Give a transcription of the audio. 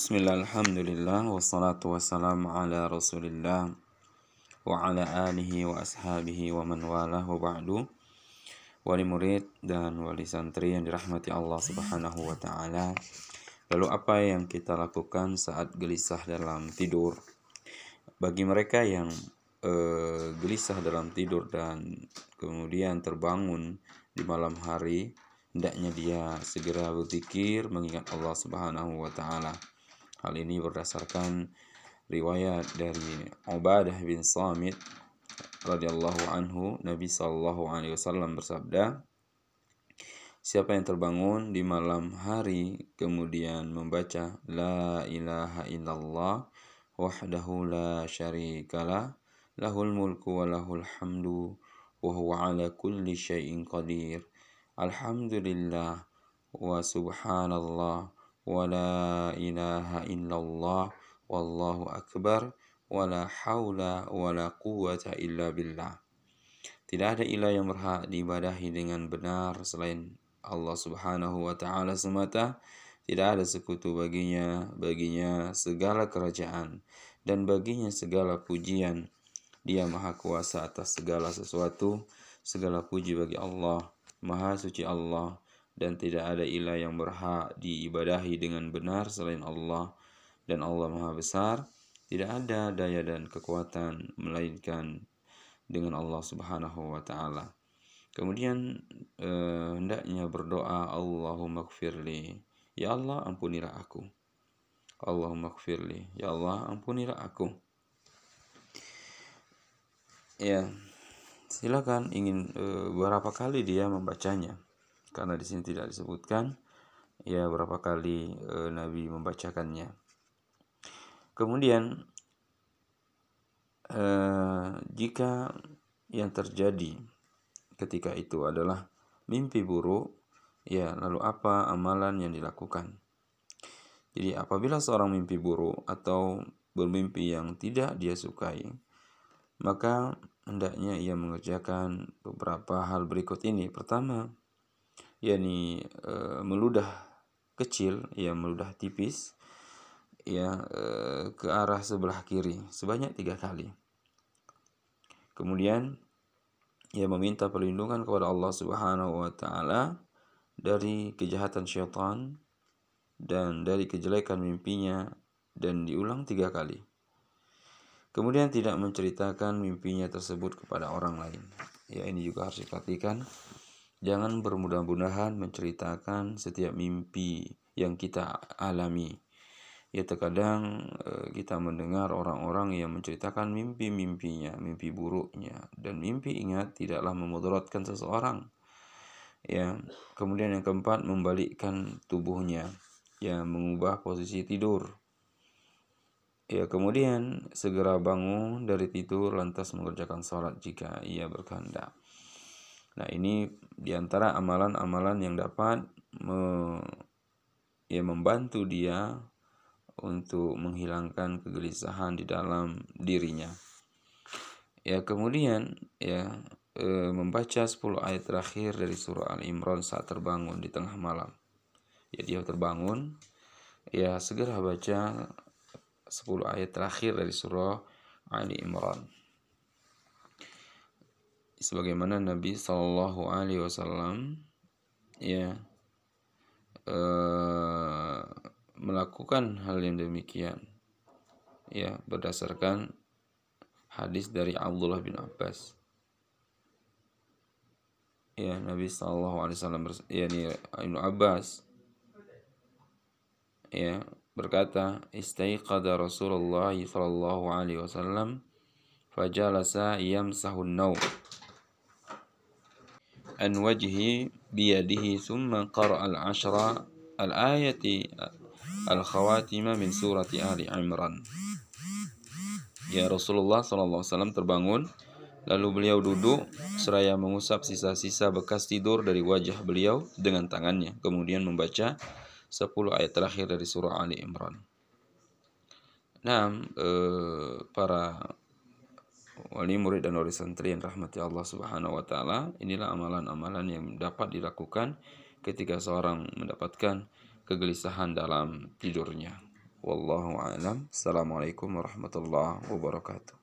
Bismillah, alhamdulillah, wassalatu wassalamu ala rasulillah wa ala alihi wa ashabihi wa man walah wa ba'du. Wali murid dan wali santri yang dirahmati Allah subhanahu wa ta'ala. Lalu apa yang kita lakukan saat gelisah dalam tidur? Bagi mereka yang uh, gelisah dalam tidur dan kemudian terbangun di malam hari hendaknya dia segera berzikir mengingat Allah Subhanahu wa taala Hal ini berdasarkan riwayat dari Ubadah bin Samit radhiyallahu anhu. Nabi sallallahu alaihi wasallam bersabda Siapa yang terbangun di malam hari kemudian membaca la ilaha illallah wahdahu la syarikalah lahul mulku wa lahul hamdu wa huwa ala kulli syai'in qadir. Alhamdulillah wa subhanallah ولا إله إلا الله والله أكبر ولا حول ولا قوة إلا بالله Tidak ada ilah yang berhak diibadahi dengan benar selain Allah Subhanahu wa taala semata. Tidak ada sekutu baginya, baginya segala kerajaan dan baginya segala pujian. Dia Maha Kuasa atas segala sesuatu. Segala puji bagi Allah. Maha suci Allah dan tidak ada ilah yang berhak diibadahi dengan benar selain Allah dan Allah Maha Besar tidak ada daya dan kekuatan melainkan dengan Allah Subhanahu wa taala. Kemudian eh, hendaknya berdoa Allahumma gfirli ya Allah ampunilah aku. Allahumma gfirli ya Allah ampunilah aku. Ya, silakan ingin eh, berapa kali dia membacanya karena di sini tidak disebutkan ya berapa kali e, Nabi membacakannya. Kemudian e, jika yang terjadi ketika itu adalah mimpi buruk, ya lalu apa amalan yang dilakukan? Jadi apabila seorang mimpi buruk atau bermimpi yang tidak dia sukai, maka hendaknya ia mengerjakan beberapa hal berikut ini. Pertama, yakni e, meludah kecil ya meludah tipis ya e, ke arah sebelah kiri sebanyak tiga kali kemudian ia meminta perlindungan kepada Allah Subhanahu wa taala dari kejahatan syaitan dan dari kejelekan mimpinya dan diulang tiga kali. Kemudian tidak menceritakan mimpinya tersebut kepada orang lain. Ya ini juga harus diperhatikan Jangan bermudah-mudahan menceritakan setiap mimpi yang kita alami. Ya terkadang eh, kita mendengar orang-orang yang menceritakan mimpi-mimpinya, mimpi buruknya dan mimpi ingat tidaklah memudaratkan seseorang. Ya, kemudian yang keempat membalikkan tubuhnya, ya mengubah posisi tidur. Ya, kemudian segera bangun dari tidur lantas mengerjakan sholat jika ia berkehendak. Nah, ini di antara amalan-amalan yang dapat me, ya, membantu dia untuk menghilangkan kegelisahan di dalam dirinya. Ya, kemudian ya e, membaca 10 ayat terakhir dari surah Al-Imran saat terbangun di tengah malam. Ya, dia terbangun ya segera baca 10 ayat terakhir dari surah Ali Imran sebagaimana Nabi Shallallahu Alaihi Wasallam ya uh, melakukan hal yang demikian ya berdasarkan hadis dari Abdullah bin Abbas. Ya Nabi Shallallahu Alaihi Wasallam ya Ibnu Abbas ya berkata istaiqada Rasulullah sallallahu alaihi wasallam fajalasa yamsahun naum an wajhi biyadihi thumma qara' al-ashra al-ayati al-khawatim min surati Ali Imran. Ya Rasulullah SAW terbangun Lalu beliau duduk, seraya mengusap sisa-sisa bekas tidur dari wajah beliau dengan tangannya, kemudian membaca 10 ayat terakhir dari surah Ali Imran. Nah, eh, para wali murid dan wali santri yang rahmati Allah Subhanahu wa taala, inilah amalan-amalan yang dapat dilakukan ketika seorang mendapatkan kegelisahan dalam tidurnya. Wallahu a'lam. Assalamualaikum warahmatullahi wabarakatuh.